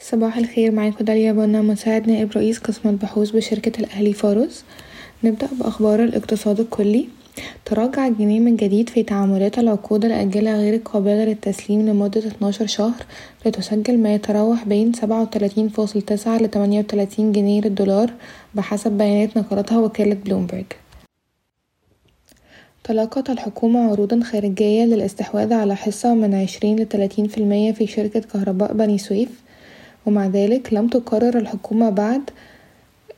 صباح الخير معاكم داليا بنا مساعد نائب رئيس قسم البحوث بشركة الأهلي فاروس نبدأ بأخبار الاقتصاد الكلي. تراجع الجنيه من جديد في تعاملات العقود الآجلة غير القابلة للتسليم لمدة اتناشر شهر لتسجل ما يتراوح بين سبعة وتلاتين فاصل تسعة لتمانية وتلاتين جنيه للدولار بحسب بيانات نقلتها وكالة بلومبرج. تلقت الحكومة عروضا خارجية للاستحواذ على حصة من عشرين لتلاتين في المية في شركة كهرباء بني سويف ومع ذلك لم تقرر الحكومة بعد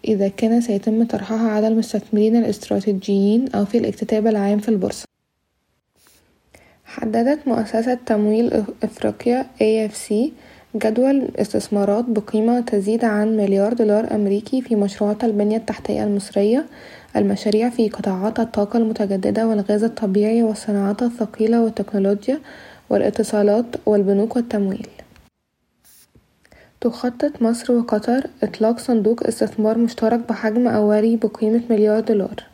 إذا كان سيتم طرحها على المستثمرين الاستراتيجيين أو في الاكتتاب العام في البورصة. حددت مؤسسة تمويل إفريقيا AFC جدول استثمارات بقيمة تزيد عن مليار دولار أمريكي في مشروعات البنية التحتية المصرية المشاريع في قطاعات الطاقة المتجددة والغاز الطبيعي والصناعات الثقيلة والتكنولوجيا والإتصالات والبنوك والتمويل. تخطط مصر وقطر إطلاق صندوق استثمار مشترك بحجم أولي بقيمة مليار دولار.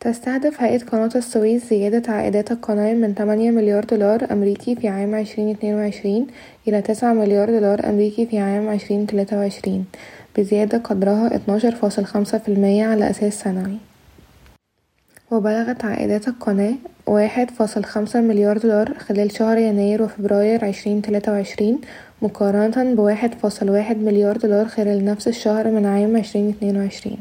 تستهدف هيئة قناة السويس زيادة عائدات القناة من تمانية مليار دولار أمريكي في عام عشرين اتنين وعشرين إلى تسعة مليار دولار أمريكي في عام عشرين تلاتة وعشرين بزيادة قدرها اتناشر فاصل خمسة في المية على أساس سنوي. وبلغت عائدات القناة واحد فاصل خمسة مليار دولار خلال شهر يناير وفبراير عشرين تلاتة وعشرين مقارنة بواحد فاصل واحد مليار دولار خلال نفس الشهر من عام عشرين اتنين وعشرين.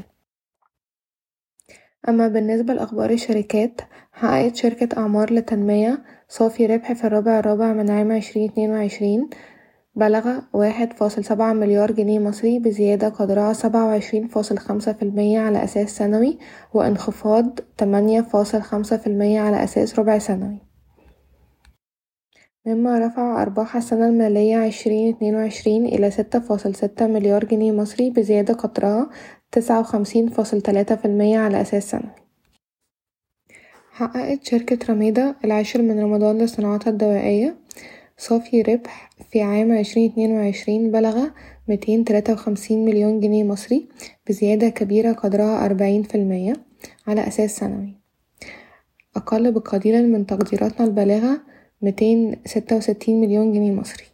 أما بالنسبة لأخبار الشركات حققت شركة أعمار للتنمية صافي ربح في الربع الرابع من عام عشرين اتنين وعشرين بلغ واحد فاصل سبعة مليار جنيه مصري بزيادة قدرها سبعة وعشرين فاصل خمسة في المية على أساس سنوي وانخفاض تمانية فاصل خمسة في المية على أساس ربع سنوي. مما رفع أرباح السنة المالية عشرين اتنين وعشرين إلى ستة فاصل ستة مليار جنيه مصري بزيادة قدرها تسعة وخمسين فاصل تلاتة في المية على أساس سنوي. حققت شركة رميدة العاشر من رمضان للصناعات الدوائية. صافي ربح في عام عشرين اتنين وعشرين بلغ ميتين تلاتة وخمسين مليون جنيه مصري بزيادة كبيرة قدرها أربعين في المية على أساس سنوي. أقل بقليل من تقديراتنا البالغة ميتين ستة وستين مليون جنيه مصري.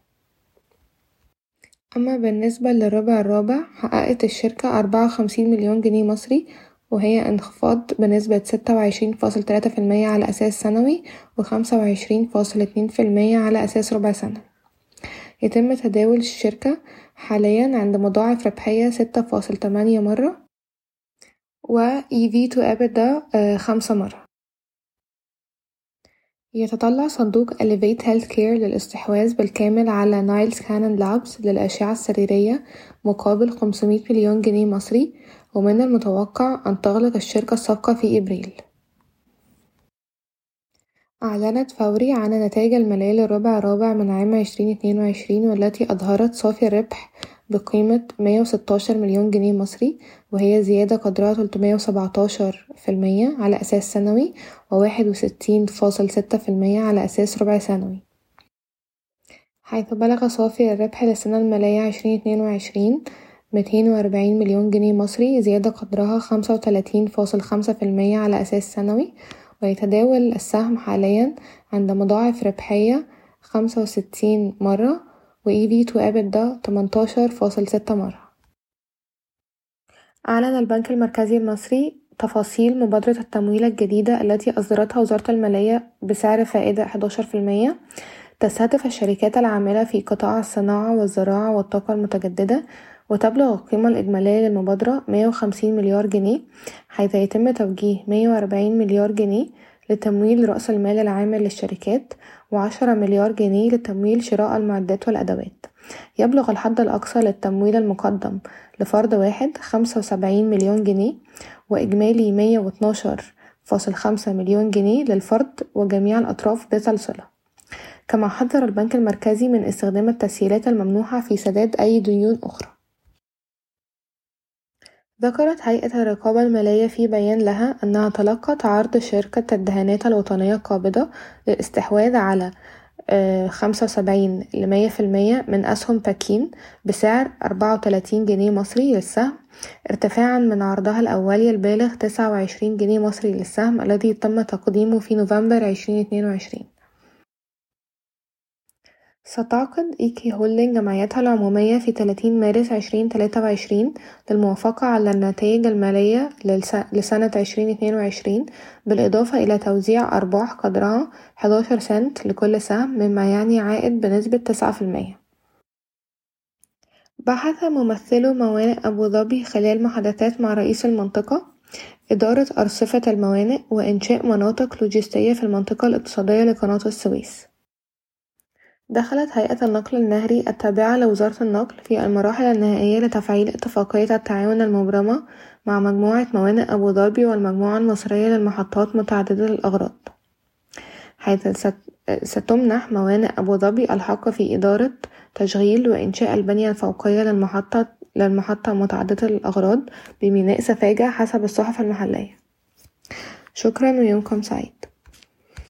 أما بالنسبة للربع الرابع حققت الشركة أربعة وخمسين مليون جنيه مصري وهي انخفاض بنسبة ستة وعشرين فاصل تلاتة في المية على أساس سنوي وخمسة وعشرين فاصل اتنين في المية على أساس ربع سنة. يتم تداول الشركة حاليا عند مضاعف ربحية ستة فاصل تمانية مرة و EV to EBITDA خمسة مرة. يتطلع صندوق Elevate Healthcare للاستحواذ بالكامل على نايل سكانن لابس للأشعة السريرية مقابل خمسمية مليون جنيه مصري ومن المتوقع أن تغلق الشركة الصفقة في أبريل. أعلنت فوري عن النتائج المالية للربع الرابع من عام عشرين اتنين وعشرين والتي أظهرت صافي الربح بقيمة مية وستاشر مليون جنيه مصري وهي زيادة قدرها تلتمية وسبعتاشر في المية على أساس سنوي وواحد وستين فاصل ستة في المية على أساس ربع سنوي. حيث بلغ صافي الربح للسنة المالية عشرين اتنين وعشرين ميتين وأربعين مليون جنيه مصري زيادة قدرها خمسة وتلاتين فاصل خمسة في المية على أساس سنوي ويتداول السهم حاليا عند مضاعف ربحية خمسة وستين مرة و EV to EBITDA تمنتاشر فاصل ستة مرة. أعلن البنك المركزي المصري تفاصيل مبادرة التمويل الجديدة التي أصدرتها وزارة المالية بسعر فائدة حداشر في المية. تستهدف الشركات العاملة في قطاع الصناعة والزراعة والطاقة المتجددة وتبلغ القيمة الإجمالية للمبادرة مية وخمسين مليار جنيه حيث يتم توجيه مية وأربعين مليار جنيه لتمويل رأس المال العام للشركات وعشرة مليار جنيه لتمويل شراء المعدات والأدوات. يبلغ الحد الأقصى للتمويل المقدم لفرد واحد خمسة وسبعين مليون جنيه وإجمالي مية واتناشر فاصل خمسة مليون جنيه للفرد وجميع الأطراف ذات الصلة. كما حذر البنك المركزي من استخدام التسهيلات الممنوحة في سداد أي ديون أخرى. ذكرت هيئة الرقابة المالية في بيان لها أنها تلقت عرض شركة الدهانات الوطنية القابضة للاستحواذ على خمسة وسبعين لمية في المية من أسهم باكين بسعر أربعة وتلاتين جنيه مصري للسهم ارتفاعا من عرضها الأولي البالغ تسعة وعشرين جنيه مصري للسهم الذي تم تقديمه في نوفمبر عشرين اتنين وعشرين. ستعقد إيكي هولدنج جمعيتها العمومية في تلاتين مارس عشرين تلاتة وعشرين للموافقة على النتائج المالية لسنة عشرين اتنين وعشرين بالإضافة إلى توزيع أرباح قدرها حداشر سنت لكل سهم مما يعني عائد بنسبة تسعة في المية. بحث ممثلو موانئ أبوظبي خلال محادثات مع رئيس المنطقة إدارة أرصفة الموانئ وإنشاء مناطق لوجستية في المنطقة الاقتصادية لقناة السويس. دخلت هيئة النقل النهري التابعة لوزارة النقل في المراحل النهائية لتفعيل اتفاقية التعاون المبرمة مع مجموعة موانئ أبوظبي والمجموعة المصرية للمحطات متعددة الأغراض. حيث ستمنح موانئ أبوظبي الحق في إدارة تشغيل وإنشاء البنية الفوقية للمحطة للمحطة متعددة الأغراض بميناء سفاجة حسب الصحف المحلية. شكرا ويومكم سعيد.